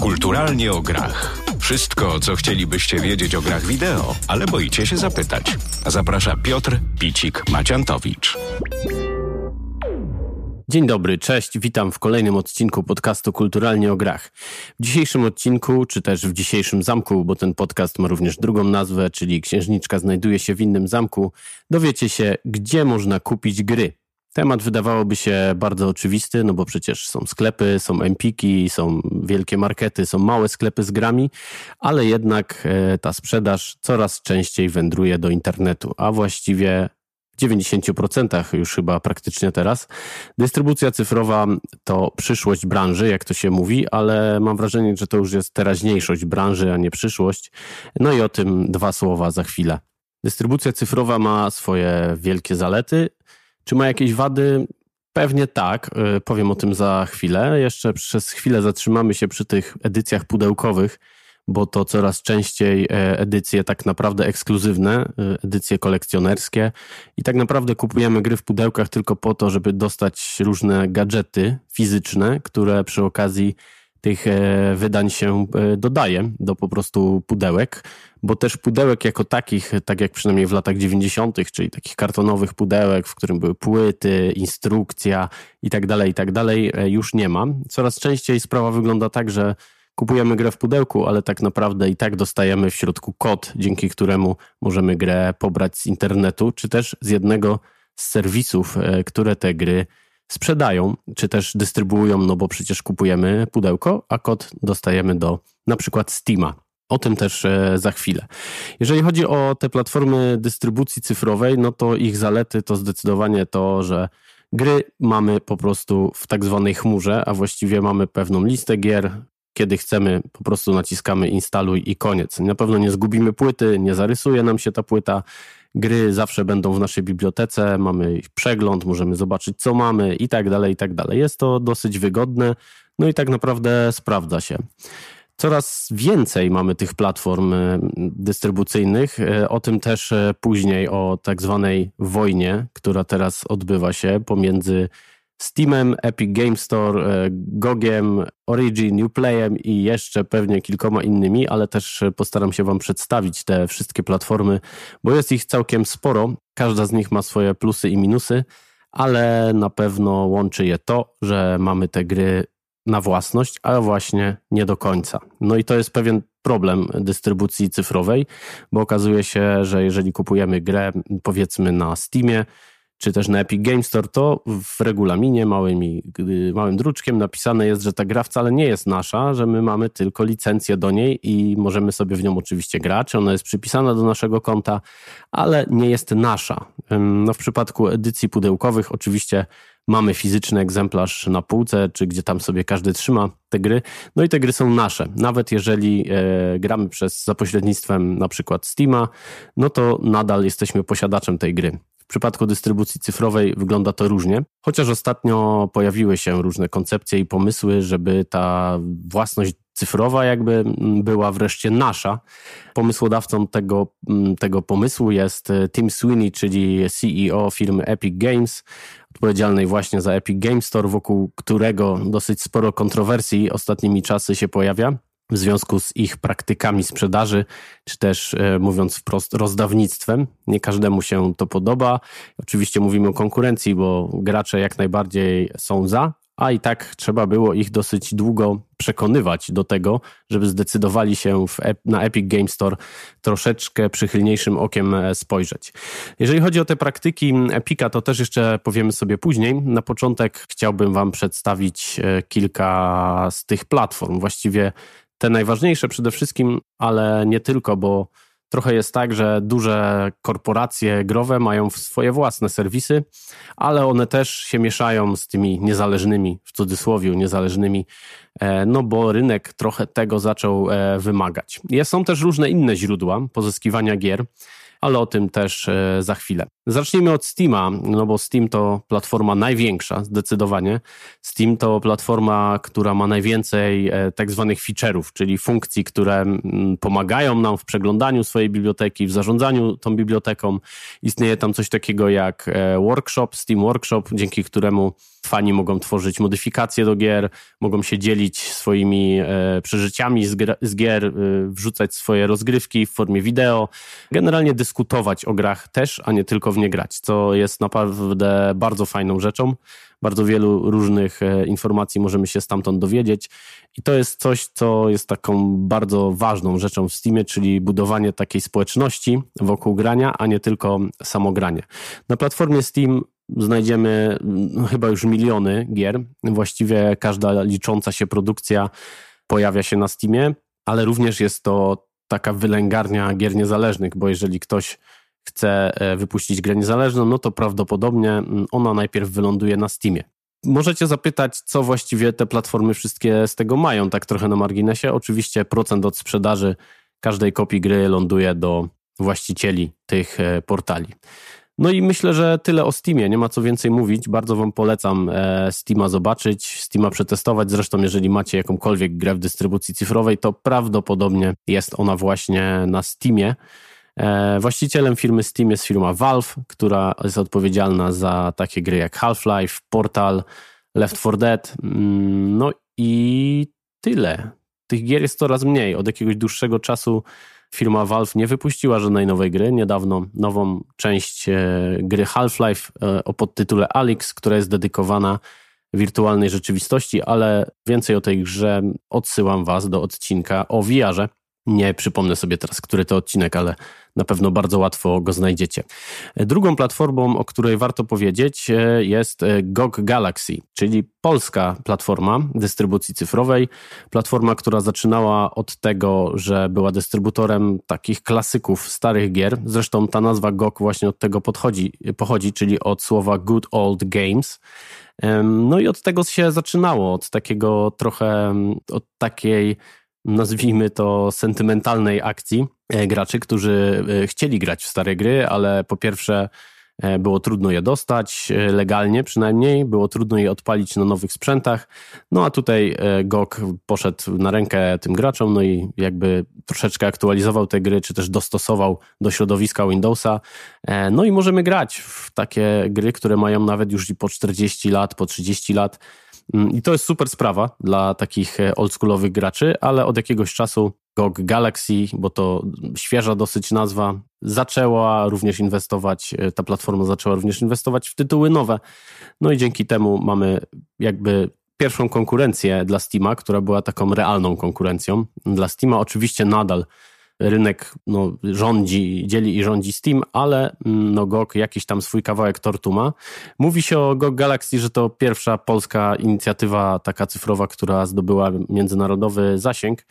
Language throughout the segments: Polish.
Kulturalnie o grach. Wszystko, co chcielibyście wiedzieć o grach wideo, ale boicie się zapytać. Zaprasza Piotr Picik-Maciantowicz. Dzień dobry, cześć, witam w kolejnym odcinku podcastu Kulturalnie o Grach. W dzisiejszym odcinku, czy też w dzisiejszym zamku, bo ten podcast ma również drugą nazwę, czyli Księżniczka znajduje się w innym zamku, dowiecie się, gdzie można kupić gry. Temat wydawałoby się bardzo oczywisty, no bo przecież są sklepy, są empiki, są wielkie markety, są małe sklepy z grami, ale jednak e, ta sprzedaż coraz częściej wędruje do internetu, a właściwie w 90% już chyba praktycznie teraz. Dystrybucja cyfrowa to przyszłość branży, jak to się mówi, ale mam wrażenie, że to już jest teraźniejszość branży, a nie przyszłość. No i o tym dwa słowa za chwilę. Dystrybucja cyfrowa ma swoje wielkie zalety, czy ma jakieś wady? Pewnie tak, y, powiem o tym za chwilę. Jeszcze przez chwilę zatrzymamy się przy tych edycjach pudełkowych, bo to coraz częściej e, edycje tak naprawdę ekskluzywne, y, edycje kolekcjonerskie i tak naprawdę kupujemy gry w pudełkach tylko po to, żeby dostać różne gadżety fizyczne, które przy okazji tych e, wydań się e, dodaje do po prostu pudełek, bo też pudełek jako takich, tak jak przynajmniej w latach 90., czyli takich kartonowych pudełek, w którym były płyty, instrukcja i tak dalej, i tak dalej, e, już nie ma. Coraz częściej sprawa wygląda tak, że kupujemy grę w pudełku, ale tak naprawdę i tak dostajemy w środku kod, dzięki któremu możemy grę pobrać z internetu, czy też z jednego z serwisów, które te gry sprzedają, czy też dystrybuują, no bo przecież kupujemy pudełko, a kod dostajemy do na przykład Steama. O tym też e, za chwilę. Jeżeli chodzi o te platformy dystrybucji cyfrowej, no to ich zalety to zdecydowanie to, że gry mamy po prostu w tak zwanej chmurze, a właściwie mamy pewną listę gier. Kiedy chcemy, po prostu naciskamy instaluj i koniec. Na pewno nie zgubimy płyty, nie zarysuje nam się ta płyta, Gry zawsze będą w naszej bibliotece, mamy ich przegląd, możemy zobaczyć co mamy i tak dalej, i tak dalej. Jest to dosyć wygodne, no i tak naprawdę sprawdza się. Coraz więcej mamy tych platform e, dystrybucyjnych. E, o tym też e, później, o tak zwanej wojnie, która teraz odbywa się pomiędzy Steamem, Epic Game Store, Gogiem, Origin, Uplayem i jeszcze pewnie kilkoma innymi, ale też postaram się Wam przedstawić te wszystkie platformy, bo jest ich całkiem sporo. Każda z nich ma swoje plusy i minusy, ale na pewno łączy je to, że mamy te gry na własność, ale właśnie nie do końca. No i to jest pewien problem dystrybucji cyfrowej, bo okazuje się, że jeżeli kupujemy grę powiedzmy na Steamie, czy też na Epic Game Store, to w regulaminie małymi, małym druczkiem napisane jest, że ta gra wcale nie jest nasza, że my mamy tylko licencję do niej i możemy sobie w nią oczywiście grać. Ona jest przypisana do naszego konta, ale nie jest nasza. No w przypadku edycji pudełkowych oczywiście mamy fizyczny egzemplarz na półce, czy gdzie tam sobie każdy trzyma te gry. No i te gry są nasze. Nawet jeżeli e, gramy przez za pośrednictwem na przykład Steama, no to nadal jesteśmy posiadaczem tej gry. W przypadku dystrybucji cyfrowej wygląda to różnie, chociaż ostatnio pojawiły się różne koncepcje i pomysły, żeby ta własność cyfrowa jakby była wreszcie nasza. Pomysłodawcą tego, tego pomysłu jest e, Tim Sweeney, czyli CEO firmy Epic Games, odpowiedzialnej właśnie za Epic Games Store, wokół którego dosyć sporo kontrowersji ostatnimi czasy się pojawia w związku z ich praktykami sprzedaży, czy też e, mówiąc wprost, rozdawnictwem. Nie każdemu się to podoba. Oczywiście mówimy o konkurencji, bo gracze jak najbardziej są za, a i tak trzeba było ich dosyć długo przekonywać do tego, żeby zdecydowali się w, na Epic Game Store troszeczkę przychylniejszym okiem e, spojrzeć. Jeżeli chodzi o te praktyki Epica, to też jeszcze powiemy sobie później. Na początek chciałbym Wam przedstawić e, kilka z tych platform. Właściwie te najważniejsze przede wszystkim, ale nie tylko, bo trochę jest tak, że duże korporacje growe mają swoje własne serwisy, ale one też się mieszają z tymi niezależnymi, w cudzysłowie niezależnymi, e, no bo rynek trochę tego zaczął e, wymagać. Są też różne inne źródła pozyskiwania gier ale o tym też e, za chwilę. Zacznijmy od Steama, no bo Steam to platforma największa, zdecydowanie. Steam to platforma, która ma najwięcej e, tak zwanych feature'ów, czyli funkcji, które pomagają nam w przeglądaniu swojej biblioteki, w zarządzaniu tą biblioteką. Istnieje tam coś takiego jak e, workshop, Steam Workshop, dzięki któremu fani mogą tworzyć modyfikacje do gier, mogą się dzielić swoimi e, przeżyciami z, z gier, wrzucać swoje rozgrywki w formie wideo, generalnie dyskutować o grach też, a nie tylko w nie grać, co jest naprawdę bardzo fajną rzeczą. Bardzo wielu różnych e, informacji możemy się stamtąd dowiedzieć i to jest coś, co jest taką bardzo ważną rzeczą w Steamie, czyli budowanie takiej społeczności wokół grania, a nie tylko samo granie. Na platformie Steam znajdziemy no, chyba już miliony gier. Właściwie każda licząca się produkcja pojawia się na Steamie, ale również jest to taka wylęgarnia gier niezależnych, bo jeżeli ktoś chce e, wypuścić grę niezależną, no to prawdopodobnie ona najpierw wyląduje na Steamie. Możecie zapytać, co właściwie te platformy wszystkie z tego mają, tak trochę na marginesie. Oczywiście procent od sprzedaży każdej kopii gry ląduje do właścicieli tych e, portali. No i myślę, że tyle o Steamie. Nie ma co więcej mówić. Bardzo Wam polecam e, Steama zobaczyć, Steama przetestować. Zresztą, jeżeli macie jakąkolwiek grę w dystrybucji cyfrowej, to prawdopodobnie jest ona właśnie na Steamie. E, właścicielem firmy Steam jest firma Valve, która jest odpowiedzialna za takie gry jak Half-Life, Portal, Left 4 Dead. Mm, no i tyle. Tych gier jest coraz mniej. Od jakiegoś dłuższego czasu firma Valve nie wypuściła żadnej nowej gry. Niedawno nową część e, gry Half-Life e, o podtytule Alyx, która jest dedykowana wirtualnej rzeczywistości, ale więcej o tej grze odsyłam Was do odcinka o VR-ze. Nie przypomnę sobie teraz, który to odcinek, ale na pewno bardzo łatwo go znajdziecie. Drugą platformą, o której warto powiedzieć, e, jest e, GOG Galaxy, czyli polska platforma dystrybucji cyfrowej. Platforma, która zaczynała od tego, że była dystrybutorem takich klasyków starych gier. Zresztą ta nazwa GOG właśnie od tego podchodzi, pochodzi, czyli od słowa Good Old Games. No i od tego się zaczynało, od takiego trochę, od takiej nazwijmy to, sentymentalnej akcji e, graczy, którzy e, chcieli grać w stare gry, ale po pierwsze e, było trudno je dostać, legalnie przynajmniej, było trudno je odpalić na nowych sprzętach. No a tutaj GOG poszedł na rękę tym graczom, no i jakby troszeczkę aktualizował te gry, czy też dostosował do środowiska Windowsa. No i możemy grać w takie gry, które mają nawet już i po 40 lat, po 30 lat. Mm, I to jest super sprawa dla takich e, oldschoolowych graczy, ale od jakiegoś czasu GOG Galaxy, bo to świeża dosyć nazwa, zaczęła również inwestować, e, ta platforma zaczęła również inwestować w tytuły nowe. No i dzięki temu mamy jakby pierwszą konkurencję dla Steama, która była taką realną konkurencją. Dla Steama oczywiście nadal rynek no, rządzi, dzieli i rządzi Steam, ale mm, no, GOG jakiś tam swój kawałek tortu ma. Mówi się o GOG Galaxy, że to pierwsza polska inicjatywa taka cyfrowa, która zdobyła międzynarodowy zasięg.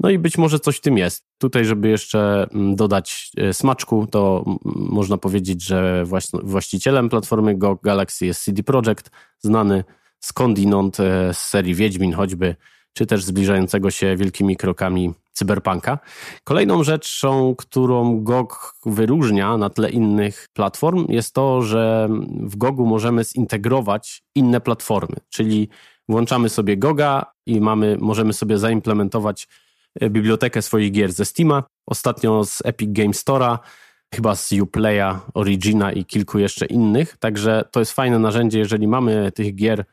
No i być może coś w tym jest. Tutaj, żeby jeszcze mm, dodać e, smaczku, to można powiedzieć, że właścicielem platformy GOG Galaxy jest CD Projekt, znany skądinąd e, z serii Wiedźmin choćby, czy też zbliżającego się wielkimi krokami cyberpunka. Kolejną rzeczą, którą GOG wyróżnia na tle innych platform, jest to, że w GOGu możemy zintegrować inne platformy, czyli włączamy sobie GOGa i mamy, możemy sobie zaimplementować e, bibliotekę swoich gier ze Steama, ostatnio z Epic Game Store'a, chyba z Uplaya, Origina i kilku jeszcze innych. Także to jest fajne narzędzie, jeżeli mamy tych gier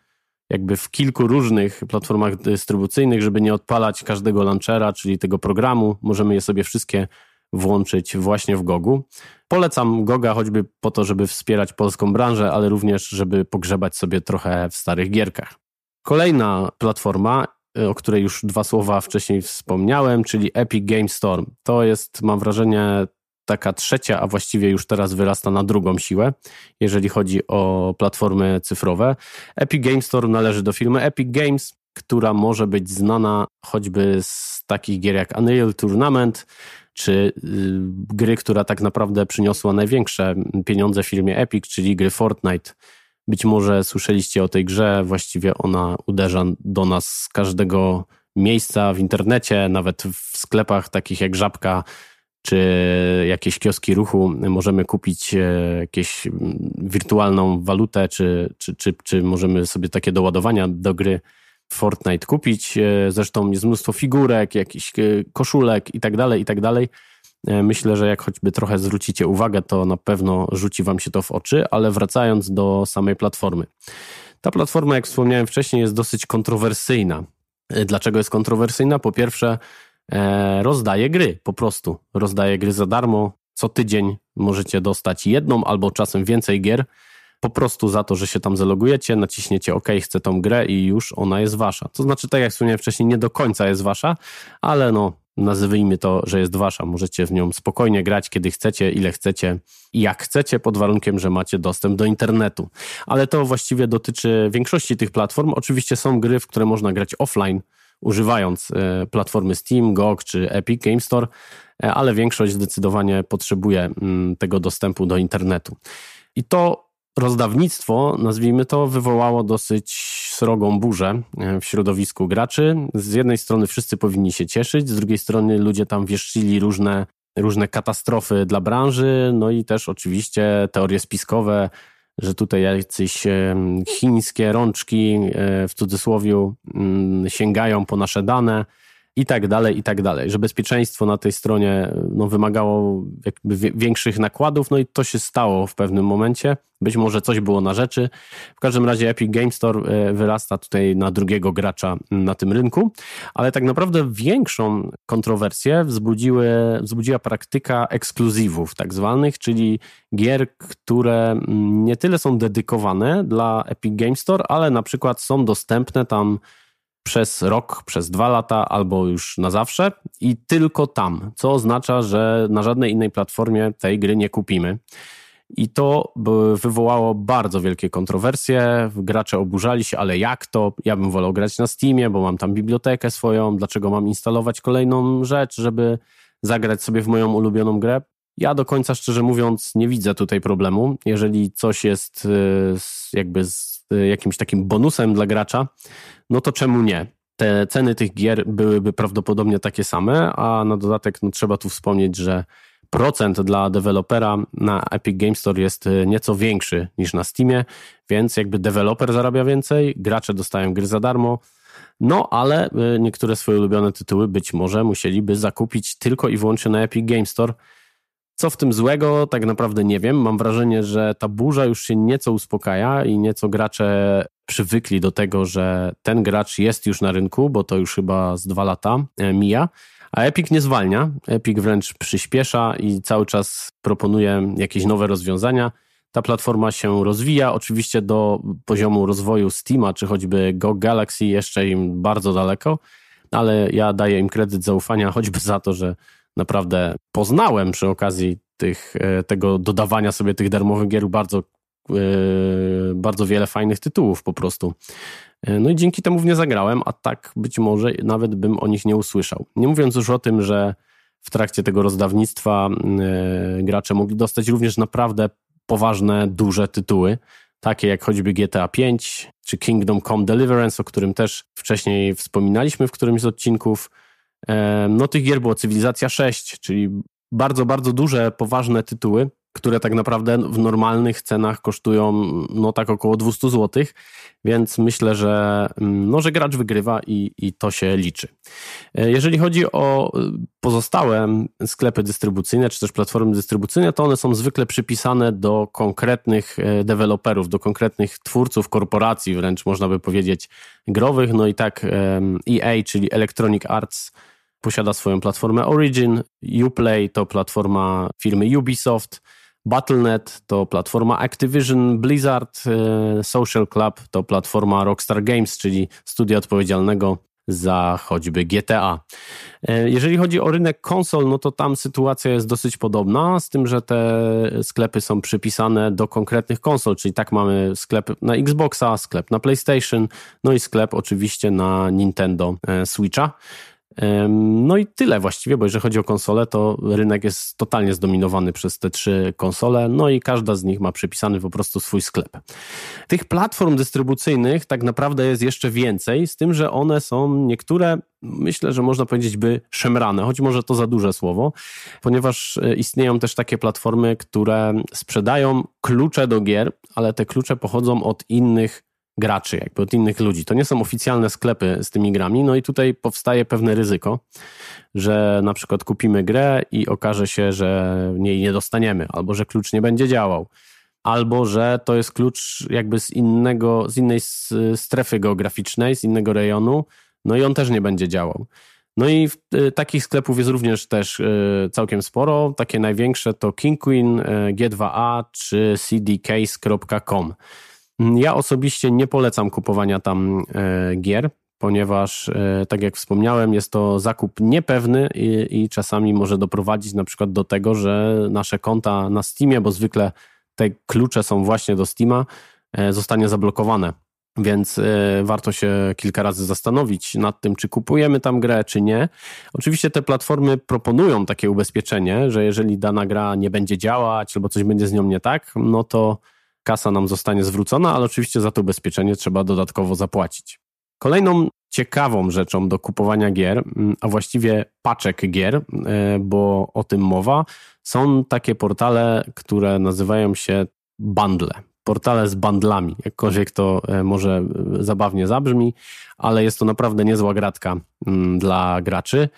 jakby w kilku różnych platformach dystrybucyjnych, żeby nie odpalać każdego launchera, czyli tego programu. Możemy je sobie wszystkie włączyć właśnie w Gogu. Polecam Goga choćby po to, żeby wspierać polską branżę, ale również, żeby pogrzebać sobie trochę w starych gierkach. Kolejna platforma, o której już dwa słowa wcześniej wspomniałem, czyli Epic Game Storm. To jest, mam wrażenie, taka trzecia, a właściwie już teraz wyrasta na drugą siłę, jeżeli chodzi o platformy cyfrowe. Epic Games Store należy do firmy Epic Games, która może być znana choćby z takich gier jak Unreal Tournament, czy y, gry, która tak naprawdę przyniosła największe pieniądze firmie Epic, czyli gry Fortnite. Być może słyszeliście o tej grze, właściwie ona uderza do nas z każdego miejsca w internecie, nawet w sklepach takich jak Żabka czy jakieś kioski ruchu możemy kupić e, jakieś wirtualną walutę, czy, czy, czy, czy możemy sobie takie doładowania do gry Fortnite kupić. E, zresztą jest mnóstwo figurek, jakichś e, koszulek i tak dalej, i tak dalej. Myślę, że jak choćby trochę zwrócicie uwagę, to na pewno rzuci wam się to w oczy, ale wracając do samej platformy. Ta platforma, jak wspomniałem wcześniej, jest dosyć kontrowersyjna. Dlaczego jest kontrowersyjna? Po pierwsze, rozdaje gry po prostu. Rozdaje gry za darmo. Co tydzień możecie dostać jedną albo czasem więcej gier. Po prostu za to, że się tam zalogujecie, naciśniecie OK, chcę tą grę i już ona jest wasza. To znaczy, tak jak wspomniałem wcześniej, nie do końca jest wasza, ale no, nazwijmy to, że jest wasza. Możecie w nią spokojnie grać, kiedy chcecie, ile chcecie i jak chcecie, pod warunkiem, że macie dostęp do internetu. Ale to właściwie dotyczy większości tych platform. Oczywiście są gry, w które można grać offline, używając e, platformy Steam, GOG czy Epic Game Store, e, ale większość zdecydowanie potrzebuje mm, tego dostępu do internetu. I to rozdawnictwo, nazwijmy to, wywołało dosyć srogą burzę e, w środowisku graczy. Z jednej strony wszyscy powinni się cieszyć, z drugiej strony ludzie tam wieszczyli różne, różne katastrofy dla branży, no i też oczywiście teorie spiskowe, że tutaj jacyś chińskie rączki e, w cudzysłowie mm, sięgają po nasze dane i tak dalej, i tak dalej. Że bezpieczeństwo na tej stronie no, wymagało jakby większych nakładów, no i to się stało w pewnym momencie. Być może coś było na rzeczy. W każdym razie Epic Game Store e, wyrasta tutaj na drugiego gracza na tym rynku, ale tak naprawdę większą kontrowersję wzbudziły, wzbudziła praktyka ekskluzywów tak zwanych, czyli gier, które nie tyle są dedykowane dla Epic Game Store, ale na przykład są dostępne tam przez rok, przez dwa lata albo już na zawsze i tylko tam, co oznacza, że na żadnej innej platformie tej gry nie kupimy. I to wywołało bardzo wielkie kontrowersje. Gracze oburzali się, ale jak to? Ja bym wolał grać na Steamie, bo mam tam bibliotekę swoją. Dlaczego mam instalować kolejną rzecz, żeby zagrać sobie w moją ulubioną grę? Ja do końca, szczerze mówiąc, nie widzę tutaj problemu. Jeżeli coś jest y, jakby z y, jakimś takim bonusem dla gracza, no to czemu nie? Te ceny tych gier byłyby prawdopodobnie takie same, a na dodatek no, trzeba tu wspomnieć, że procent dla dewelopera na Epic Game Store jest y, nieco większy niż na Steamie, więc jakby deweloper zarabia więcej, gracze dostają gry za darmo, no ale niektóre swoje ulubione tytuły być może musieliby zakupić tylko i wyłącznie na Epic Game Store, co w tym złego, tak naprawdę nie wiem. Mam wrażenie, że ta burza już się nieco uspokaja i nieco gracze przywykli do tego, że ten gracz jest już na rynku, bo to już chyba z dwa lata e, mija. A Epic nie zwalnia, Epic wręcz przyspiesza i cały czas proponuje jakieś nowe rozwiązania. Ta platforma się rozwija, oczywiście do poziomu rozwoju Steama czy choćby Go Galaxy jeszcze im bardzo daleko, ale ja daję im kredyt zaufania choćby za to, że naprawdę poznałem przy okazji tych, e, tego dodawania sobie tych darmowych gier bardzo, e, bardzo wiele fajnych tytułów po prostu. E, no i dzięki temu w nie zagrałem, a tak być może nawet bym o nich nie usłyszał. Nie mówiąc już o tym, że w trakcie tego rozdawnictwa gracze mogli dostać również naprawdę poważne, duże tytuły, takie jak choćby GTA V czy Kingdom Come Deliverance, o którym też wcześniej wspominaliśmy w którymś z odcinków. No tych gier było Cywilizacja 6, czyli bardzo, bardzo duże, poważne tytuły, które tak naprawdę w normalnych cenach kosztują no tak około 200 zł, więc myślę, że, mm, no, że gracz wygrywa i, i to się liczy. E, jeżeli chodzi o pozostałe sklepy dystrybucyjne, czy też platformy dystrybucyjne, to one są zwykle przypisane do konkretnych e, deweloperów, do konkretnych twórców korporacji, wręcz można by powiedzieć growych, no i tak EA, czyli Electronic Arts posiada swoją platformę Origin, Uplay to platforma firmy Ubisoft, Battle.net to platforma Activision, Blizzard, e, Social Club to platforma Rockstar Games, czyli studia odpowiedzialnego za choćby GTA. E, jeżeli chodzi o rynek konsol, no to tam sytuacja jest dosyć podobna, z tym, że te sklepy są przypisane do konkretnych konsol, czyli tak mamy sklep na Xboxa, sklep na PlayStation, no i sklep oczywiście na Nintendo e, Switcha. No i tyle właściwie, bo jeżeli chodzi o konsole, to rynek jest totalnie zdominowany przez te trzy konsole, no i każda z nich ma przypisany po prostu swój sklep. Tych platform dystrybucyjnych tak naprawdę jest jeszcze więcej, z tym, że one są niektóre, myślę, że można powiedzieć, by szemrane, choć może to za duże słowo, ponieważ e, istnieją też takie platformy, które sprzedają klucze do gier, ale te klucze pochodzą od innych graczy, jakby od innych ludzi. To nie są oficjalne sklepy z tymi grami, no i tutaj powstaje pewne ryzyko, że na przykład kupimy grę i okaże się, że jej nie dostaniemy, albo że klucz nie będzie działał, albo że to jest klucz jakby z innego, z innej strefy geograficznej, z innego rejonu, no i on też nie będzie działał. No i y, takich sklepów jest również też y, całkiem sporo. Takie największe to King Queen, y, G2A czy cdcase.com. Ja osobiście nie polecam kupowania tam e, gier, ponieważ, e, tak jak wspomniałem, jest to zakup niepewny i, i, czasami może doprowadzić na przykład do tego, że nasze konta na Steamie, bo zwykle te klucze są właśnie do Steama, e, zostanie zablokowane. Więc warto się kilka razy zastanowić nad tym, czy kupujemy tam grę, czy nie. Oczywiście te platformy proponują takie ubezpieczenie, że jeżeli dana gra nie będzie działać albo coś będzie z nią nie tak, no to kasa nam zostanie zwrócona, ale oczywiście za to ubezpieczenie trzeba dodatkowo zapłacić. Kolejną ciekawą rzeczą do kupowania gier, mm, a właściwie paczek gier, e, bo o tym mowa, są takie portale, które nazywają się bundle. Portale z bundlami, jakkolwiek to e, może e, zabawnie zabrzmi, ale jest to naprawdę niezła gratka mm, dla graczy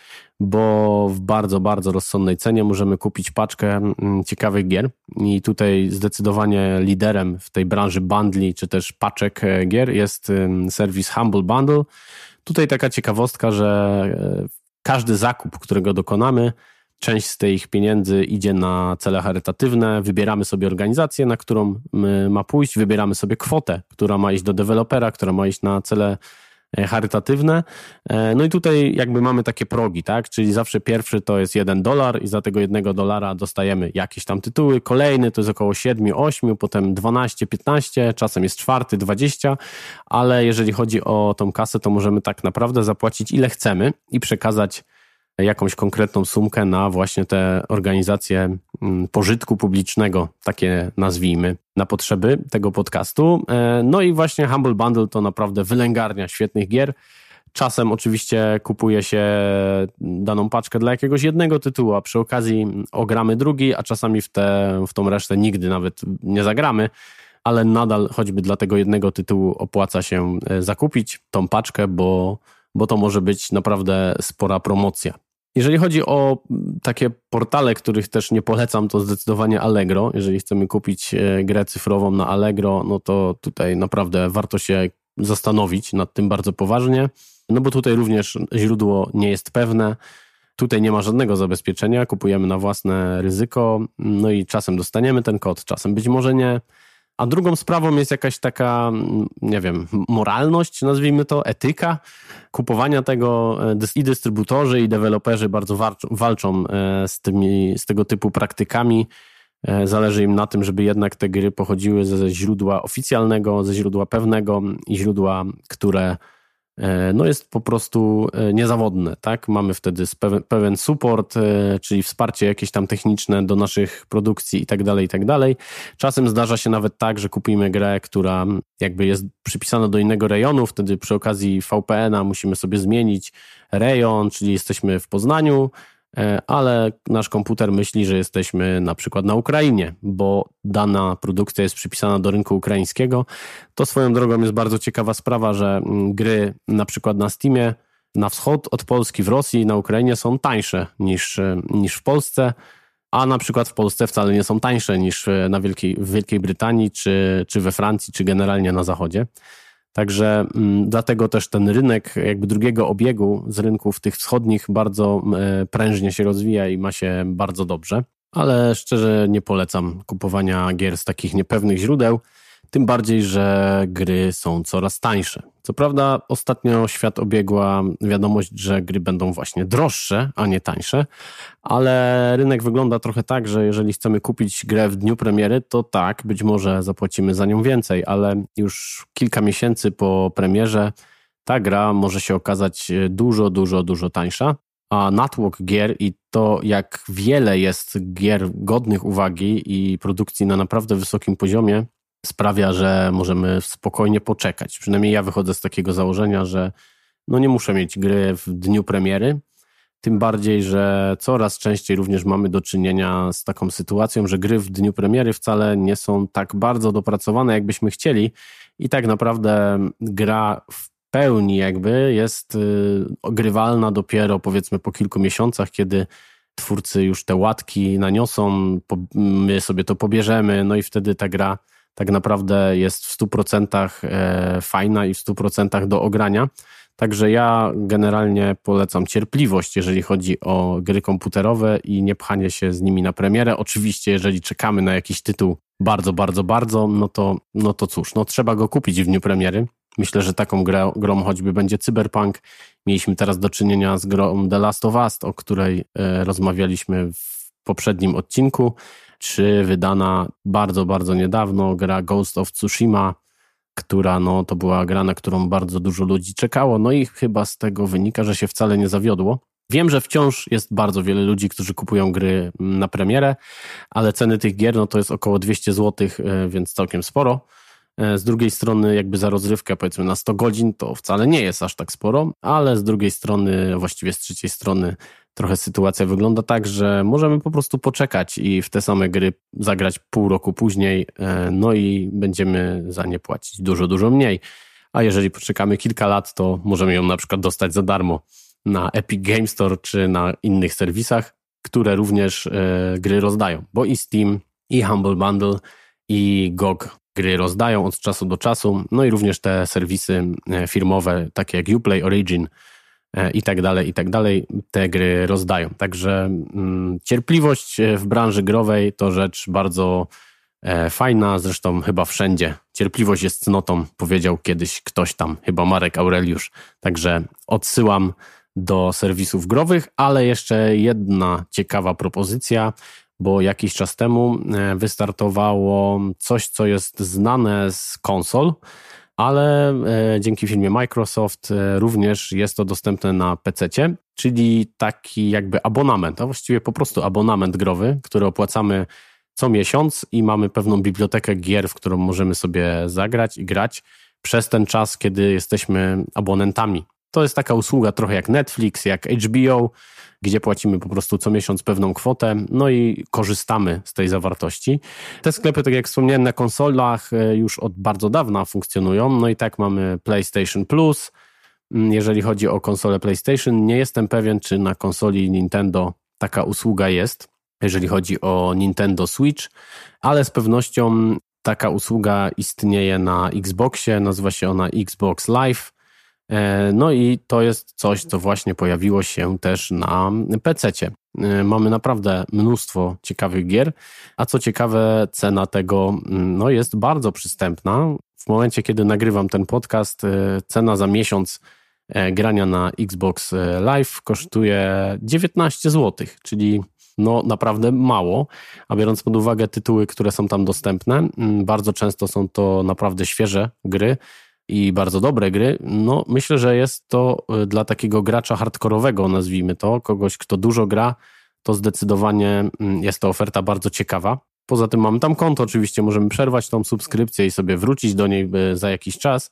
bo w bardzo, bardzo rozsądnej cenie możemy kupić paczkę mm, ciekawych gier i tutaj zdecydowanie liderem w tej branży bundli czy też paczek e, gier jest serwis Humble Bundle. Tutaj taka ciekawostka, że każdy zakup, którego dokonamy, część z tych pieniędzy idzie na cele charytatywne, wybieramy sobie organizację, na którą ma pójść, wybieramy sobie kwotę, która ma iść do dewelopera, która ma iść na cele E, charytatywne. E, no i tutaj jakby mamy takie progi, tak? Czyli zawsze pierwszy to jest jeden dolar i za tego jednego dolara dostajemy jakieś tam tytuły. Kolejny to jest około 7, 8, potem 12, 15, czasem jest czwarty, 20, ale jeżeli chodzi o tą kasę, to możemy tak naprawdę zapłacić ile chcemy i przekazać jakąś konkretną sumkę na właśnie te organizacje mm, pożytku publicznego, takie nazwijmy, na potrzeby tego podcastu. E, no i właśnie Humble Bundle to naprawdę wylęgarnia świetnych gier. Czasem oczywiście kupuje się daną paczkę dla jakiegoś jednego tytułu, a przy okazji ogramy drugi, a czasami w, te, w tą resztę nigdy nawet nie zagramy, ale nadal choćby dla tego jednego tytułu opłaca się e, zakupić tą paczkę, bo, bo to może być naprawdę spora promocja. Jeżeli chodzi o takie portale, których też nie polecam, to zdecydowanie Allegro. Jeżeli chcemy kupić e, grę cyfrową na Allegro, no to tutaj naprawdę warto się zastanowić nad tym bardzo poważnie, no bo tutaj również źródło nie jest pewne. Tutaj nie ma żadnego zabezpieczenia, kupujemy na własne ryzyko, no i czasem dostaniemy ten kod, czasem być może nie. A drugą sprawą jest jakaś taka, nie wiem, moralność, nazwijmy to, etyka kupowania tego. E, I dystrybutorzy, i deweloperzy bardzo walczą e, z, tymi, z tego typu praktykami. E, zależy im na tym, żeby jednak te gry pochodziły ze źródła oficjalnego, ze źródła pewnego i źródła, które no jest po prostu e, niezawodne, tak? Mamy wtedy pewien support, e, czyli wsparcie jakieś tam techniczne do naszych produkcji i tak dalej, i tak dalej. Czasem zdarza się nawet tak, że kupimy grę, która jakby jest przypisana do innego rejonu, wtedy przy okazji VPN-a musimy sobie zmienić rejon, czyli jesteśmy w Poznaniu, E, ale nasz komputer myśli, że jesteśmy na przykład na Ukrainie, bo dana produkcja jest przypisana do rynku ukraińskiego. To swoją drogą jest bardzo ciekawa sprawa, że mm, gry na przykład na Steamie na wschód od Polski w Rosji i na Ukrainie są tańsze niż, e, niż w Polsce, a na przykład w Polsce wcale nie są tańsze niż e, na Wielkiej, w Wielkiej Brytanii, czy, czy we Francji, czy generalnie na Zachodzie. Także mm, dlatego też ten rynek jakby drugiego obiegu z rynków tych wschodnich bardzo e, prężnie się rozwija i ma się bardzo dobrze. Ale szczerze nie polecam kupowania gier z takich niepewnych źródeł. Tym bardziej, że gry są coraz tańsze. Co prawda, ostatnio świat obiegła wiadomość, że gry będą właśnie droższe, a nie tańsze, ale rynek wygląda trochę tak, że jeżeli chcemy kupić grę w dniu premiery, to tak, być może zapłacimy za nią więcej, ale już kilka miesięcy po premierze ta gra może się okazać dużo, dużo, dużo tańsza. A natłok gier i to, jak wiele jest gier godnych uwagi i produkcji na naprawdę wysokim poziomie, sprawia, że możemy spokojnie poczekać. Przynajmniej ja wychodzę z takiego założenia, że no nie muszę mieć gry w dniu premiery. Tym bardziej, że coraz częściej również mamy do czynienia z taką sytuacją, że gry w dniu premiery wcale nie są tak bardzo dopracowane, jakbyśmy chcieli, i tak naprawdę gra w pełni jakby jest y, ogrywalna dopiero powiedzmy po kilku miesiącach, kiedy twórcy już te łatki naniosą, my sobie to pobierzemy, no i wtedy ta gra tak naprawdę jest w 100% e, fajna i w 100% do ogrania. Także ja generalnie polecam cierpliwość, jeżeli chodzi o gry komputerowe i nie pchanie się z nimi na premierę. Oczywiście, jeżeli czekamy na jakiś tytuł bardzo, bardzo, bardzo, no to, no to cóż, no trzeba go kupić w dniu premiery. Myślę, że taką grę, grą choćby będzie Cyberpunk. Mieliśmy teraz do czynienia z grą The Last of Us, o której e, rozmawialiśmy w poprzednim odcinku, czy wydana bardzo, bardzo niedawno gra Ghost of Tsushima, która no, to była gra, na którą bardzo dużo ludzi czekało, no i chyba z tego wynika, że się wcale nie zawiodło. Wiem, że wciąż jest bardzo wiele ludzi, którzy kupują gry na premierę, ale ceny tych gier no, to jest około 200 zł, e, więc całkiem sporo. E, z drugiej strony, jakby za rozrywkę, powiedzmy na 100 godzin, to wcale nie jest aż tak sporo, ale z drugiej strony, właściwie z trzeciej strony, trochę sytuacja wygląda tak, że możemy po prostu poczekać i w te same gry zagrać pół roku później, e, no i będziemy za nie płacić dużo, dużo mniej. A jeżeli poczekamy kilka lat, to możemy ją na przykład dostać za darmo na Epic Game Store czy na innych serwisach, które również e, gry rozdają, bo i Steam, i Humble Bundle, i GOG gry rozdają od czasu do czasu, no i również te serwisy e, firmowe, takie jak Uplay, Origin i tak dalej, i tak dalej, te gry rozdają. Także mm, cierpliwość e, w branży growej to rzecz bardzo fajna, zresztą chyba wszędzie. Cierpliwość jest cnotą, powiedział kiedyś ktoś tam, chyba Marek Aureliusz. Także odsyłam do serwisów growych, ale jeszcze jedna ciekawa propozycja bo jakiś czas temu e, wystartowało coś, co jest znane z konsol, ale e, dzięki filmie Microsoft e, również jest to dostępne na PC, czyli taki jakby abonament, a właściwie po prostu abonament growy, który opłacamy co miesiąc i mamy pewną bibliotekę gier, w którą możemy sobie zagrać i grać przez ten czas, kiedy jesteśmy abonentami. To jest taka usługa trochę jak Netflix, jak HBO, gdzie płacimy po prostu co miesiąc pewną kwotę, no i korzystamy z tej zawartości. Te sklepy, tak jak wspomniałem, na konsolach e, już od bardzo dawna funkcjonują, no i tak mamy PlayStation Plus. Mm, jeżeli chodzi o konsolę PlayStation, nie jestem pewien, czy na konsoli Nintendo taka usługa jest, jeżeli chodzi o Nintendo Switch, ale z pewnością taka usługa istnieje na Xboxie, nazywa się ona Xbox Live. E, no i to jest coś, co właśnie pojawiło się też na PC. E, mamy naprawdę mnóstwo ciekawych gier, a co ciekawe, cena tego mm, no, jest bardzo przystępna. W momencie, kiedy nagrywam ten podcast, e, cena za miesiąc grania na Xbox Live kosztuje 19 zł, czyli no naprawdę mało, a biorąc pod uwagę tytuły, które są tam dostępne, mm, bardzo często są to naprawdę świeże gry, i bardzo dobre gry, no myślę, że jest to y, dla takiego gracza hardkorowego, nazwijmy to, kogoś, kto dużo gra, to zdecydowanie mm, jest to oferta bardzo ciekawa. Poza tym mamy tam konto, oczywiście możemy przerwać tą subskrypcję i sobie wrócić do niej y, za jakiś czas.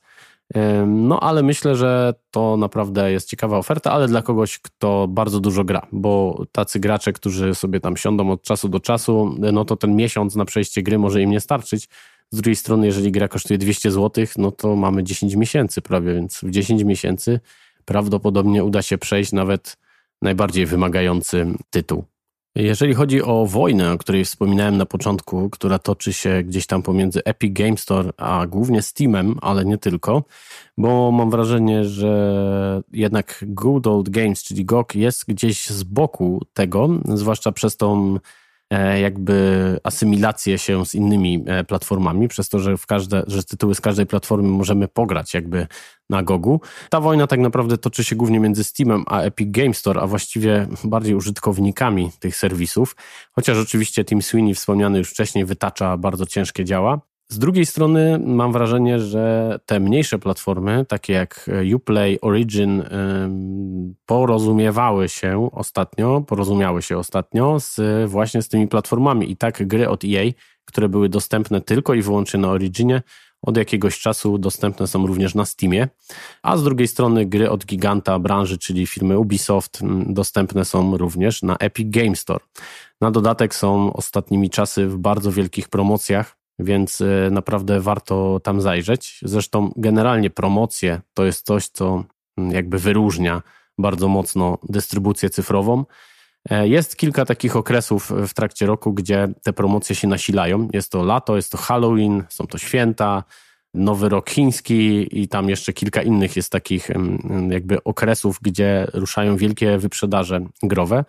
No, ale myślę, że to naprawdę jest ciekawa oferta, ale dla kogoś, kto bardzo dużo gra, bo tacy gracze, którzy sobie tam siądą od czasu do czasu, no to ten miesiąc na przejście gry może im nie starczyć. Z drugiej strony, jeżeli gra kosztuje 200 zł, no to mamy 10 miesięcy prawie, więc w 10 miesięcy prawdopodobnie uda się przejść nawet najbardziej wymagający tytuł. Jeżeli chodzi o wojnę, o której wspominałem na początku, która toczy się gdzieś tam pomiędzy Epic Game Store, a głównie Steamem, ale nie tylko, bo mam wrażenie, że jednak Good Old Games, czyli GOG, jest gdzieś z boku tego, zwłaszcza przez tą jakby asymilację się z innymi e, platformami, przez to, że, w każde, że tytuły z każdej platformy możemy pograć jakby na Gogu. Ta wojna tak naprawdę toczy się głównie między Steamem a Epic Game Store, a właściwie bardziej użytkownikami tych serwisów, chociaż oczywiście Tim Sweeney wspomniany już wcześniej wytacza bardzo ciężkie działa. Z drugiej strony mam wrażenie, że te mniejsze platformy, takie jak Uplay, Origin, porozumiewały się ostatnio, porozumiały się ostatnio z, właśnie z tymi platformami. I tak gry od EA, które były dostępne tylko i wyłącznie na Originie, od jakiegoś czasu dostępne są również na Steamie, a z drugiej strony gry od giganta branży, czyli firmy Ubisoft, dostępne są również na Epic Game Store. Na dodatek są ostatnimi czasy w bardzo wielkich promocjach, więc e, naprawdę warto tam zajrzeć. Zresztą generalnie promocje to jest coś, co jakby wyróżnia bardzo mocno dystrybucję cyfrową. E, jest kilka takich okresów w trakcie roku, gdzie te promocje się nasilają. Jest to lato, jest to Halloween, są to święta, Nowy Rok Chiński i tam jeszcze kilka innych jest takich jakby okresów, gdzie ruszają wielkie wyprzedaże growe.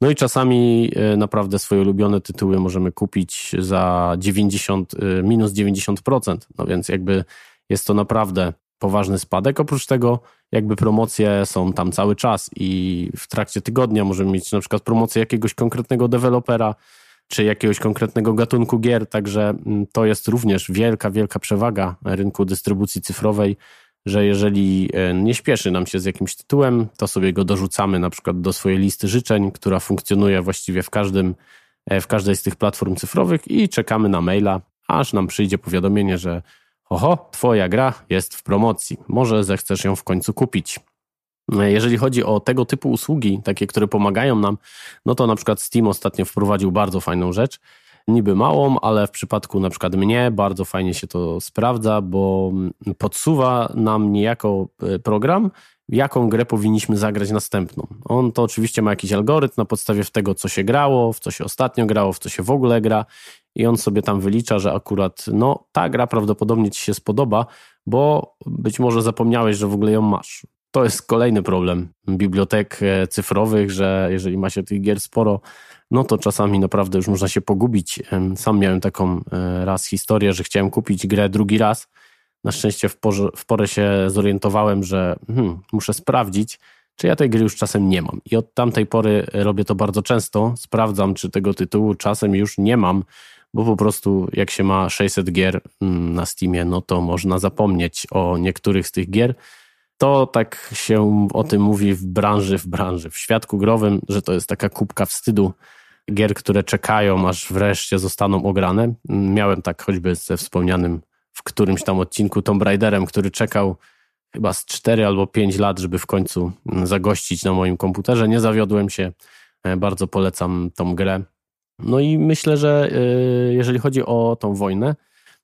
No i czasami e, naprawdę swoje ulubione tytuły możemy kupić za 90, e, minus 90%. No więc jakby jest to naprawdę poważny spadek. Oprócz tego jakby promocje są tam cały czas i w trakcie tygodnia możemy mieć na przykład promocję jakiegoś konkretnego dewelopera, czy jakiegoś konkretnego gatunku gier, także mm, to jest również wielka, wielka przewaga rynku dystrybucji cyfrowej, że jeżeli e, nie śpieszy nam się z jakimś tytułem, to sobie go dorzucamy na przykład do swojej listy życzeń, która funkcjonuje właściwie w każdym, e, w każdej z tych platform cyfrowych i czekamy na maila, aż nam przyjdzie powiadomienie, że oho, twoja gra jest w promocji, może zechcesz ją w końcu kupić. Jeżeli chodzi o tego typu usługi, takie, które pomagają nam, no to na przykład Steam ostatnio wprowadził bardzo fajną rzecz. Niby małą, ale w przypadku na przykład mnie bardzo fajnie się to sprawdza, bo podsuwa nam niejako e, program, jaką grę powinniśmy zagrać następną. On to oczywiście ma jakiś algorytm na podstawie tego, co się grało, w co się ostatnio grało, w co się w ogóle gra i on sobie tam wylicza, że akurat no ta gra prawdopodobnie ci się spodoba, bo być może zapomniałeś, że w ogóle ją masz to jest kolejny problem bibliotek e, cyfrowych, że jeżeli ma się tych gier sporo, no to czasami naprawdę już można się pogubić. Sam miałem taką e, raz historię, że chciałem kupić grę drugi raz. Na szczęście w, porze, w porę się zorientowałem, że hmm, muszę sprawdzić, czy ja tej gry już czasem nie mam. I od tamtej pory robię to bardzo często. Sprawdzam, czy tego tytułu czasem już nie mam, bo po prostu jak się ma 600 gier mm, na Steamie, no to można zapomnieć o niektórych z tych gier to tak się o tym mówi w branży, w branży, w świadku growym, że to jest taka kubka wstydu gier, które czekają, aż wreszcie zostaną ograne. Miałem tak choćby ze wspomnianym w którymś tam odcinku Tomb Raiderem, który czekał chyba z 4 albo 5 lat, żeby w końcu zagościć na moim komputerze. Nie zawiodłem się, e, bardzo polecam tą grę. No i myślę, że e, jeżeli chodzi o tą wojnę,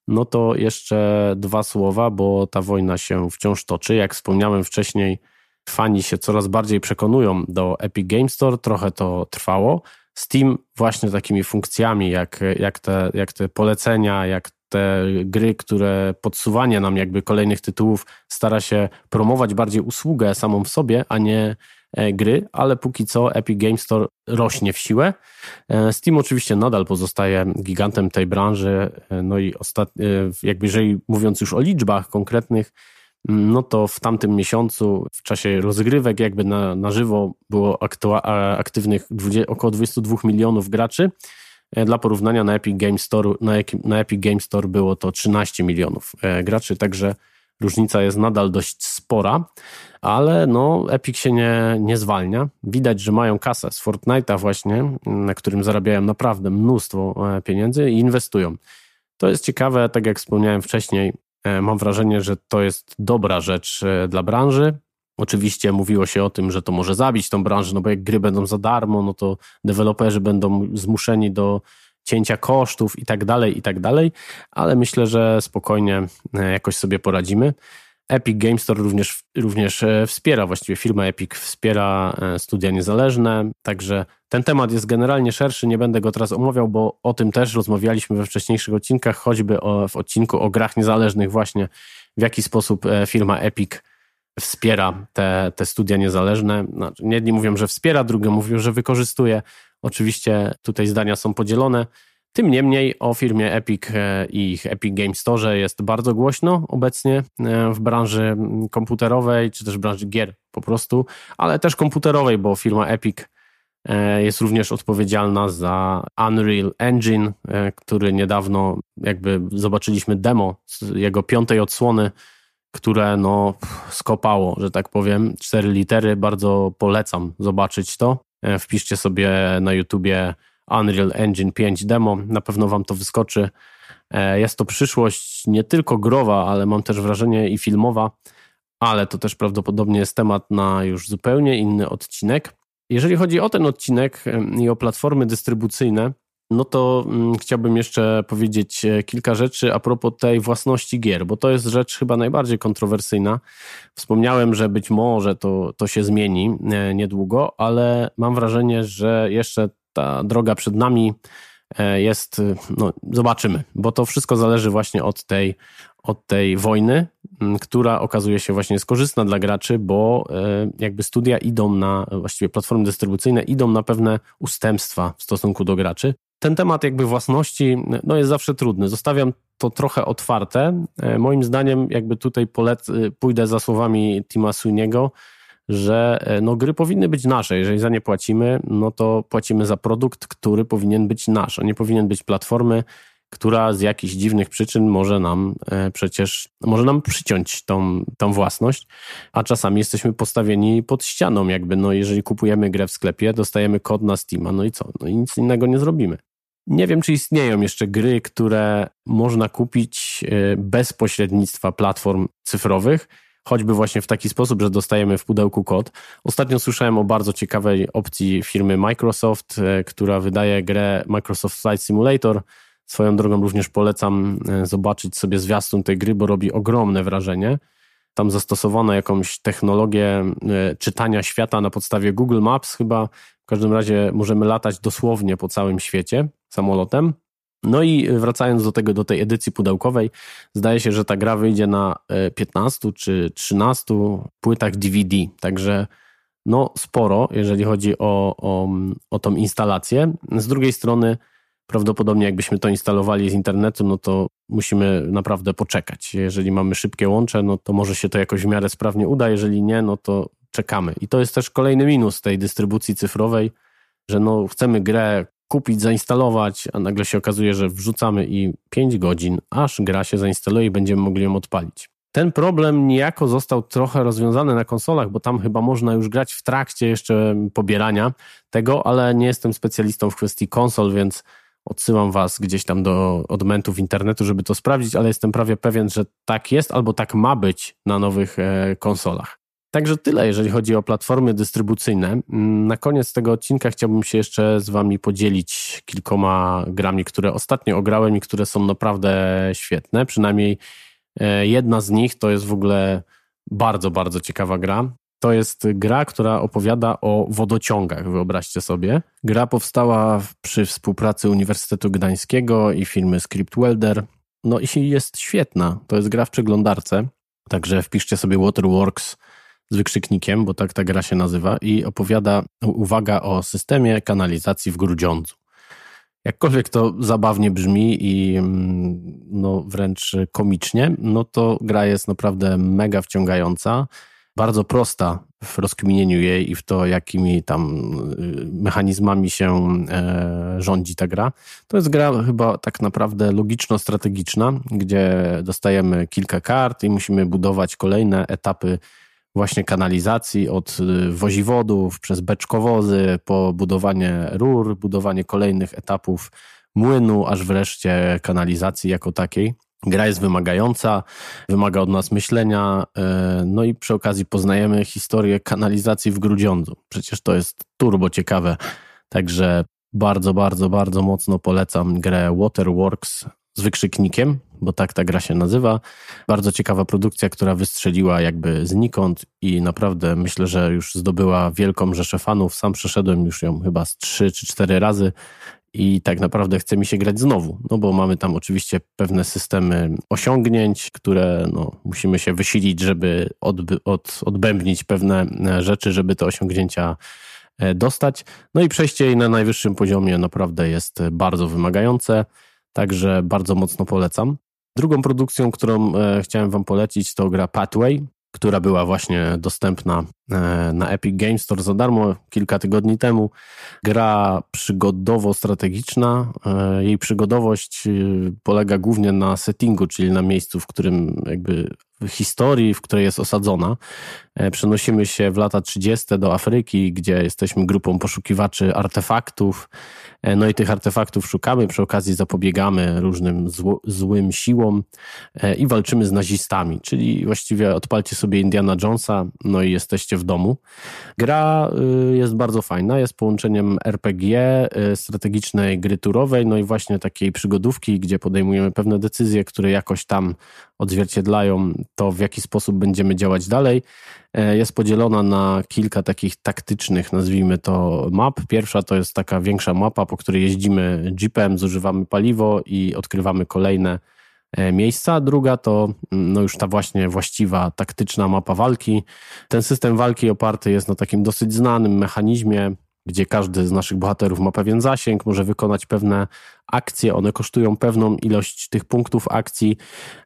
no to jeszcze dwa słowa, bo ta wojna się wciąż toczy. Jak wspomniałem wcześniej, fani się coraz bardziej przekonują do Epic Game Store, trochę to trwało. Steam właśnie takimi funkcjami, jak, jak, te, jak te polecenia, jak te gry, które podsuwanie nam jakby kolejnych tytułów stara się promować bardziej usługę samą w sobie, a nie gry, ale póki co Epic Games Store rośnie w siłę. E, Steam oczywiście nadal pozostaje gigantem tej branży, e, no i ostatnio, jakby jeżeli mówiąc już o liczbach konkretnych, mm, no to w tamtym miesiącu, w czasie rozgrywek, jakby na, na żywo było aktywnych 20, około 22 milionów graczy. Dla porównania na Epic Games Store, na, na Epic Games Store było to 13 milionów graczy, także różnica jest nadal dość spora, ale no Epic się nie, nie zwalnia. Widać, że mają kasę z Fortnite'a właśnie, na którym zarabiają naprawdę mnóstwo e, pieniędzy i inwestują. To jest ciekawe, tak jak wspomniałem wcześniej, e, mam wrażenie, że to jest dobra rzecz e, dla branży. Oczywiście mówiło się o tym, że to może zabić tą branżę, no bo jak gry będą za darmo, no to deweloperzy będą zmuszeni do cięcia kosztów i tak dalej, i tak dalej, ale myślę, że spokojnie e, jakoś sobie poradzimy. Epic Games Store również, również e, wspiera, właściwie firma Epic wspiera e, studia niezależne, także ten temat jest generalnie szerszy, nie będę go teraz omawiał, bo o tym też rozmawialiśmy we wcześniejszych odcinkach, choćby o, w odcinku o grach niezależnych właśnie, w jaki sposób firma Epic wspiera te, te studia niezależne. Znaczy, jedni mówią, że wspiera, drugi mówią, że wykorzystuje. Oczywiście tutaj zdania są podzielone. Tym niemniej o firmie Epic e, i ich Epic Game Store jest bardzo głośno obecnie e, w branży komputerowej, czy też branży gier po prostu, ale też komputerowej, bo firma Epic E, jest również odpowiedzialna za Unreal Engine, który niedawno jakby zobaczyliśmy demo jego piątej odsłony, które no skopało, że tak powiem. Cztery litery, bardzo polecam zobaczyć to. E, wpiszcie sobie na YouTubie Unreal Engine 5 demo, na pewno wam to wyskoczy. Jest to przyszłość nie tylko growa, ale mam też wrażenie i filmowa, ale to też prawdopodobnie jest temat na już zupełnie inny odcinek. Jeżeli chodzi o ten odcinek i o platformy dystrybucyjne, no to mm, chciałbym jeszcze powiedzieć e, kilka rzeczy a propos tej własności gier, bo to jest rzecz chyba najbardziej kontrowersyjna. Wspomniałem, że być może to, to się zmieni e, niedługo, ale mam wrażenie, że jeszcze ta droga przed nami e, jest, no zobaczymy, bo to wszystko zależy właśnie od tej, od tej wojny, która okazuje się właśnie skorzystna dla graczy, bo jakby studia idą na, właściwie platformy dystrybucyjne idą na pewne ustępstwa w stosunku do graczy. Ten temat jakby własności no jest zawsze trudny. Zostawiam to trochę otwarte. E, moim zdaniem jakby tutaj polec, e, pójdę za słowami Tima Sweeney'ego, że no, gry powinny być nasze. Jeżeli za nie płacimy, no to płacimy za produkt, który powinien być nasz, a nie powinien być platformy, która z jakichś dziwnych przyczyn może nam e, przecież, może nam przyciąć tą, tą własność, a czasami jesteśmy postawieni pod ścianą, jakby, no jeżeli kupujemy grę w sklepie, dostajemy kod na Steama, no i co? No i nic innego nie zrobimy. Nie wiem, czy istnieją jeszcze gry, które można kupić e, bez pośrednictwa platform cyfrowych, choćby właśnie w taki sposób, że dostajemy w pudełku kod. Ostatnio słyszałem o bardzo ciekawej opcji firmy Microsoft, e, która wydaje grę Microsoft Flight Simulator, Swoją drogą również polecam e, zobaczyć sobie zwiastun tej gry, bo robi ogromne wrażenie. Tam zastosowano jakąś technologię czytania świata na podstawie Google Maps, chyba w każdym razie możemy latać dosłownie po całym świecie samolotem. No i wracając do tego, do tej edycji pudełkowej, zdaje się, że ta gra wyjdzie na 15 e, czy 13 płytach DVD, także no sporo, jeżeli chodzi o, o, o tą instalację. Z drugiej strony prawdopodobnie jakbyśmy to instalowali z internetu, no to musimy naprawdę poczekać. Jeżeli mamy szybkie łącze, no to może się to jakoś w miarę sprawnie uda, jeżeli nie, no to czekamy. I to jest też kolejny minus tej dystrybucji cyfrowej, że no chcemy grę kupić, zainstalować, a nagle się okazuje, że wrzucamy i 5 godzin, aż gra się zainstaluje i będziemy mogli ją odpalić. Ten problem niejako został trochę rozwiązany na konsolach, bo tam chyba można już grać w trakcie jeszcze pobierania tego, ale nie jestem specjalistą w kwestii konsol, więc Odsyłam Was gdzieś tam do odmentów internetu, żeby to sprawdzić, ale jestem prawie pewien, że tak jest albo tak ma być na nowych e, konsolach. Także tyle, jeżeli chodzi o platformy dystrybucyjne. Mm, na koniec tego odcinka chciałbym się jeszcze z Wami podzielić kilkoma grami, które ostatnio ograłem i które są naprawdę świetne. Przynajmniej e, jedna z nich to jest w ogóle bardzo, bardzo ciekawa gra. To jest gra, która opowiada o wodociągach, wyobraźcie sobie. Gra powstała przy współpracy Uniwersytetu Gdańskiego i firmy Script Welder. No i jest świetna. To jest gra w przeglądarce, także wpiszcie sobie Waterworks z wykrzyknikiem, bo tak ta gra się nazywa i opowiada, uwaga, o systemie kanalizacji w Grudziądzu. Jakkolwiek to zabawnie brzmi i mm, no, wręcz komicznie, no to gra jest naprawdę mega wciągająca bardzo prosta w rozkminieniu jej i w to, jakimi tam y, mechanizmami się e, rządzi ta gra. To jest gra chyba tak naprawdę logiczno-strategiczna, gdzie dostajemy kilka kart i musimy budować kolejne etapy właśnie kanalizacji od y, woziwodów przez beczkowozy po budowanie rur, budowanie kolejnych etapów młynu, aż wreszcie kanalizacji jako takiej. Gra jest wymagająca, wymaga od nas myślenia, e, no i przy okazji poznajemy historię kanalizacji w Grudziądzu. Przecież to jest turbo ciekawe, także bardzo, bardzo, bardzo mocno polecam grę Waterworks z wykrzyknikiem, bo tak ta gra się nazywa. Bardzo ciekawa produkcja, która wystrzeliła jakby znikąd i naprawdę myślę, że już zdobyła wielką rzeszę fanów. Sam przeszedłem już ją chyba z trzy czy cztery razy i tak naprawdę chce mi się grać znowu, no bo mamy tam oczywiście pewne systemy osiągnięć, które no, musimy się wysilić, żeby odby, od, odbębnić pewne e, rzeczy, żeby te osiągnięcia e, dostać. No i przejście jej na najwyższym poziomie naprawdę jest bardzo wymagające, także bardzo mocno polecam. Drugą produkcją, którą e, chciałem Wam polecić, to gra Pathway. która była właśnie dostępna e, na Epic Games Store za darmo kilka tygodni temu. Gra przygodowo-strategiczna. E, jej przygodowość polega głównie na settingu, czyli na miejscu, w którym jakby historii, w której jest osadzona. E, przenosimy się w lata 30. do Afryki, gdzie jesteśmy grupą poszukiwaczy artefaktów. E, no i tych artefaktów szukamy, przy okazji zapobiegamy różnym zło, złym siłom e, i walczymy z nazistami, czyli właściwie odpalcie sobie Indiana Jonesa, no i jesteście w domu. Gra y, jest bardzo fajna, jest połączeniem RPG, y, strategicznej gry turowej, no i właśnie takiej przygodówki, gdzie podejmujemy pewne decyzje, które jakoś tam odzwierciedlają to, w jaki sposób będziemy działać dalej. E, jest podzielona na kilka takich taktycznych, nazwijmy to, map. Pierwsza to jest taka większa mapa, po której jeździmy jeepem, zużywamy paliwo i odkrywamy kolejne e, miejsca. Druga to mm, no już ta właśnie właściwa taktyczna mapa walki. Ten system walki oparty jest na takim dosyć znanym mechanizmie gdzie każdy z naszych bohaterów ma pewien zasięg, może wykonać pewne akcje, one kosztują pewną ilość tych punktów akcji.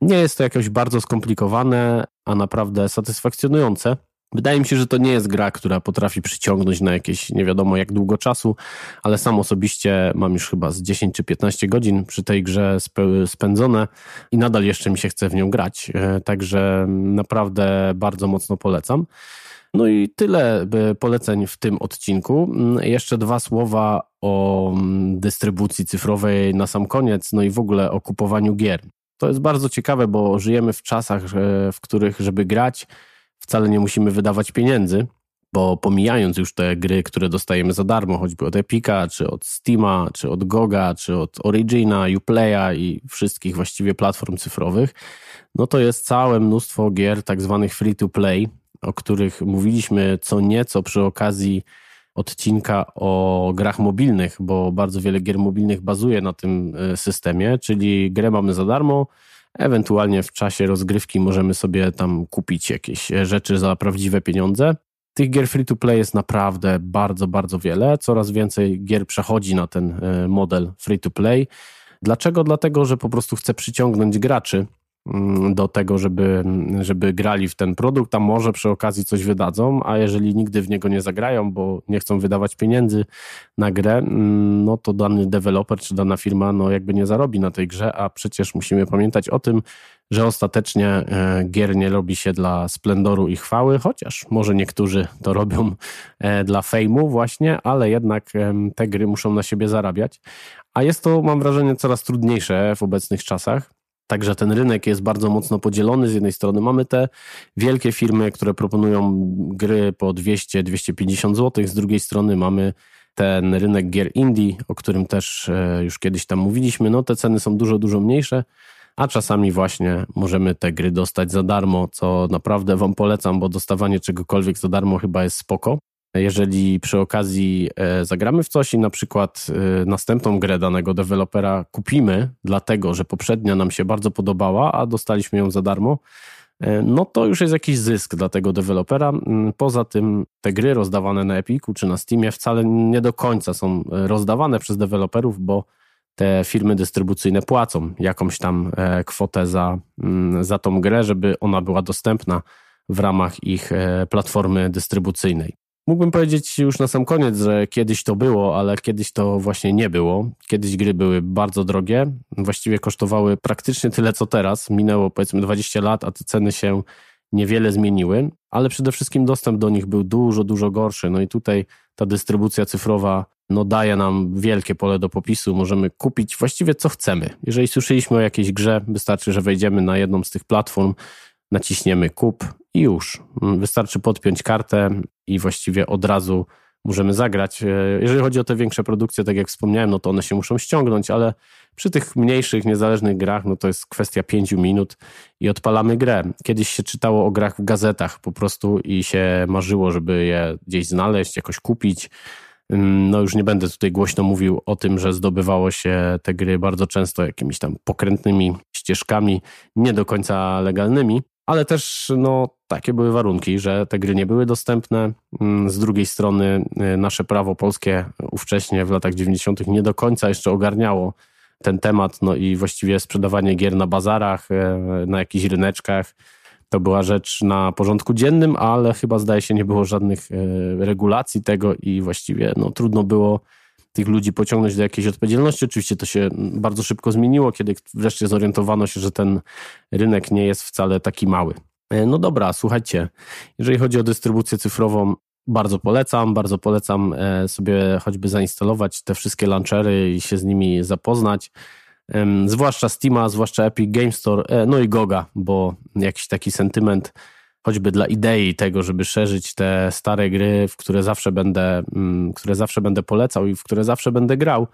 Nie jest to jakoś bardzo skomplikowane, a naprawdę satysfakcjonujące. Wydaje mi się, że to nie jest gra, która potrafi przyciągnąć na jakieś nie wiadomo jak długo czasu, ale sam osobiście mam już chyba z 10 czy 15 godzin przy tej grze spędzone i nadal jeszcze mi się chce w nią grać. E, także naprawdę bardzo mocno polecam. No i tyle poleceń w tym odcinku. Mm, jeszcze dwa słowa o mm, dystrybucji cyfrowej na sam koniec, no i w ogóle o kupowaniu gier. To jest bardzo ciekawe, bo żyjemy w czasach, w których, żeby grać, wcale nie musimy wydawać pieniędzy, bo pomijając już te gry, które dostajemy za darmo, choćby od Epica, czy od Steama, czy od Goga, czy od Origina, Uplaya i wszystkich właściwie platform cyfrowych, no to jest całe mnóstwo gier tak zwanych free to play, o których mówiliśmy co nieco przy okazji odcinka o grach mobilnych, bo bardzo wiele gier mobilnych bazuje na tym e, systemie, czyli grę mamy za darmo, ewentualnie w czasie rozgrywki możemy sobie tam kupić jakieś rzeczy za prawdziwe pieniądze. Tych gier free to play jest naprawdę bardzo, bardzo wiele. Coraz więcej gier przechodzi na ten e, model free to play. Dlaczego? Dlatego, że po prostu chce przyciągnąć graczy do tego, żeby, żeby grali w ten produkt, a może przy okazji coś wydadzą, a jeżeli nigdy w niego nie zagrają, bo nie chcą wydawać pieniędzy na grę, mm, no to dany deweloper czy dana firma no jakby nie zarobi na tej grze, a przecież musimy pamiętać o tym, że ostatecznie e, gier nie robi się dla splendoru i chwały, chociaż może niektórzy to robią e, dla fejmu właśnie, ale jednak te gry muszą na siebie zarabiać. A jest to, mam wrażenie, coraz trudniejsze w obecnych czasach Także ten rynek jest bardzo mocno podzielony. Z jednej strony mamy te wielkie firmy, które proponują gry po 200-250 zł, z drugiej strony mamy ten rynek gier indie, o którym też e, już kiedyś tam mówiliśmy. No te ceny są dużo, dużo mniejsze, a czasami właśnie możemy te gry dostać za darmo, co naprawdę Wam polecam, bo dostawanie czegokolwiek za darmo chyba jest spoko. Jeżeli przy okazji e, zagramy w coś i na przykład e, następną grę danego dewelopera kupimy, dlatego że poprzednia nam się bardzo podobała, a dostaliśmy ją za darmo, e, no to już jest jakiś zysk dla tego dewelopera. Mm, poza tym te gry rozdawane na Epiku czy na Steamie wcale nie do końca są rozdawane przez deweloperów, bo te firmy dystrybucyjne płacą jakąś tam kwotę za, mm, za tą grę, żeby ona była dostępna w ramach ich platformy dystrybucyjnej. Mógłbym powiedzieć już na sam koniec, że kiedyś to było, ale kiedyś to właśnie nie było. Kiedyś gry były bardzo drogie, właściwie kosztowały praktycznie tyle co teraz. Minęło powiedzmy 20 lat, a te ceny się niewiele zmieniły, ale przede wszystkim dostęp do nich był dużo, dużo gorszy. No i tutaj ta dystrybucja cyfrowa no, daje nam wielkie pole do popisu. Możemy kupić właściwie co chcemy. Jeżeli słyszeliśmy o jakiejś grze, wystarczy, że wejdziemy na jedną z tych platform, naciśniemy kup i już. Wystarczy podpiąć kartę i właściwie od razu możemy zagrać. E, jeżeli chodzi o te większe produkcje, tak jak wspomniałem, no to one się muszą ściągnąć, ale przy tych mniejszych, niezależnych grach, no to jest kwestia pięciu minut i odpalamy grę. Kiedyś się czytało o grach w gazetach po prostu i się marzyło, żeby je gdzieś znaleźć, jakoś kupić. Mm, no już nie będę tutaj głośno mówił o tym, że zdobywało się te gry bardzo często jakimiś tam pokrętnymi ścieżkami, nie do końca legalnymi, ale też no, takie były warunki, że te gry nie były dostępne. Mm, z drugiej strony y, nasze prawo polskie ówcześnie w latach 90. nie do końca jeszcze ogarniało ten temat, no i właściwie sprzedawanie gier na bazarach, y, na jakichś ryneczkach To była rzecz na porządku dziennym, ale chyba zdaje się nie było żadnych e, regulacji tego i właściwie no, trudno było tych ludzi pociągnąć do jakiejś odpowiedzialności. Oczywiście to się bardzo szybko zmieniło, kiedy wreszcie zorientowano się, że ten rynek nie jest wcale taki mały. E, no dobra, słuchajcie, jeżeli chodzi o dystrybucję cyfrową, bardzo polecam, bardzo polecam e, sobie choćby zainstalować te wszystkie launchery i się z nimi zapoznać. Zwłaszcza Steama, zwłaszcza Epic Game Store, e, no i Goga, bo jakiś taki sentyment choćby dla idei tego, żeby szerzyć te stare gry, w które zawsze będę, mm, które zawsze będę polecał i w które zawsze będę grał.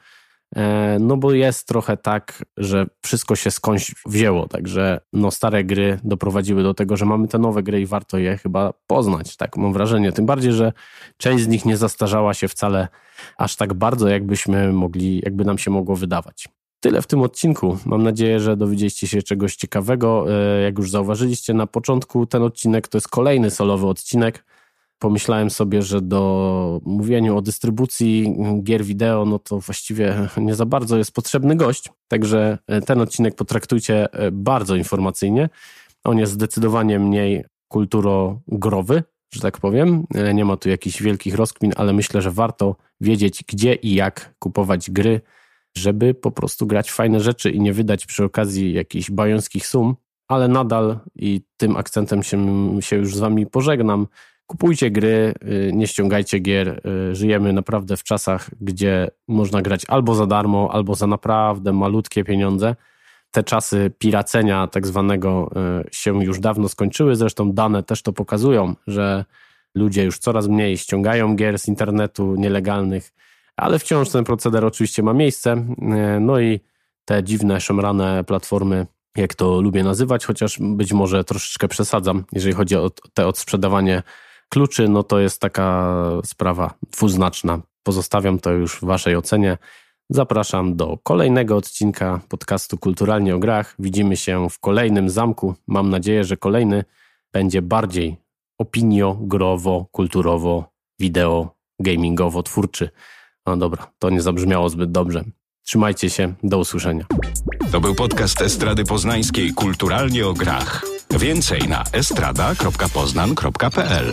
E, no bo jest trochę tak, że wszystko się skądś wzięło, także no stare gry doprowadziły do tego, że mamy te nowe gry i warto je chyba poznać, tak mam wrażenie. Tym bardziej, że część z nich nie zastarzała się wcale aż tak bardzo, jakbyśmy mogli, jakby nam się mogło wydawać. Tyle w tym odcinku. Mam nadzieję, że dowiedzieliście się czegoś ciekawego. E, jak już zauważyliście na początku, ten odcinek to jest kolejny solowy odcinek. Pomyślałem sobie, że do mówienia o dystrybucji gier wideo, no to właściwie nie za bardzo jest potrzebny gość. Także e, ten odcinek potraktujcie e, bardzo informacyjnie. On jest zdecydowanie mniej kulturogrowy, że tak powiem. Nie ma tu jakichś wielkich rozkmin, ale myślę, że warto wiedzieć, gdzie i jak kupować gry żeby po prostu grać fajne rzeczy i nie wydać przy okazji jakichś bajońskich sum, ale nadal i tym akcentem się, się już z wami pożegnam. Kupujcie gry, y, nie ściągajcie gier. Y, żyjemy naprawdę w czasach, gdzie można grać albo za darmo, albo za naprawdę malutkie pieniądze. Te czasy piracenia tak zwanego y, się już dawno skończyły. Zresztą dane też to pokazują, że ludzie już coraz mniej ściągają gier z internetu nielegalnych ale wciąż ten proceder oczywiście ma miejsce. E, no i te dziwne, szemrane platformy, jak to lubię nazywać, chociaż być może troszeczkę przesadzam, jeżeli chodzi o te odsprzedawanie kluczy, no to jest taka sprawa dwuznaczna. Pozostawiam to już w Waszej ocenie. Zapraszam do kolejnego odcinka podcastu Kulturalnie o Grach. Widzimy się w kolejnym zamku. Mam nadzieję, że kolejny będzie bardziej opinio, growo, kulturowo, wideo, gamingowo, twórczy. No dobra, to nie zabrzmiało zbyt dobrze. Trzymajcie się, do usłyszenia. To był podcast Estrady Poznańskiej Kulturalnie o grach. Więcej na estrada.poznan.pl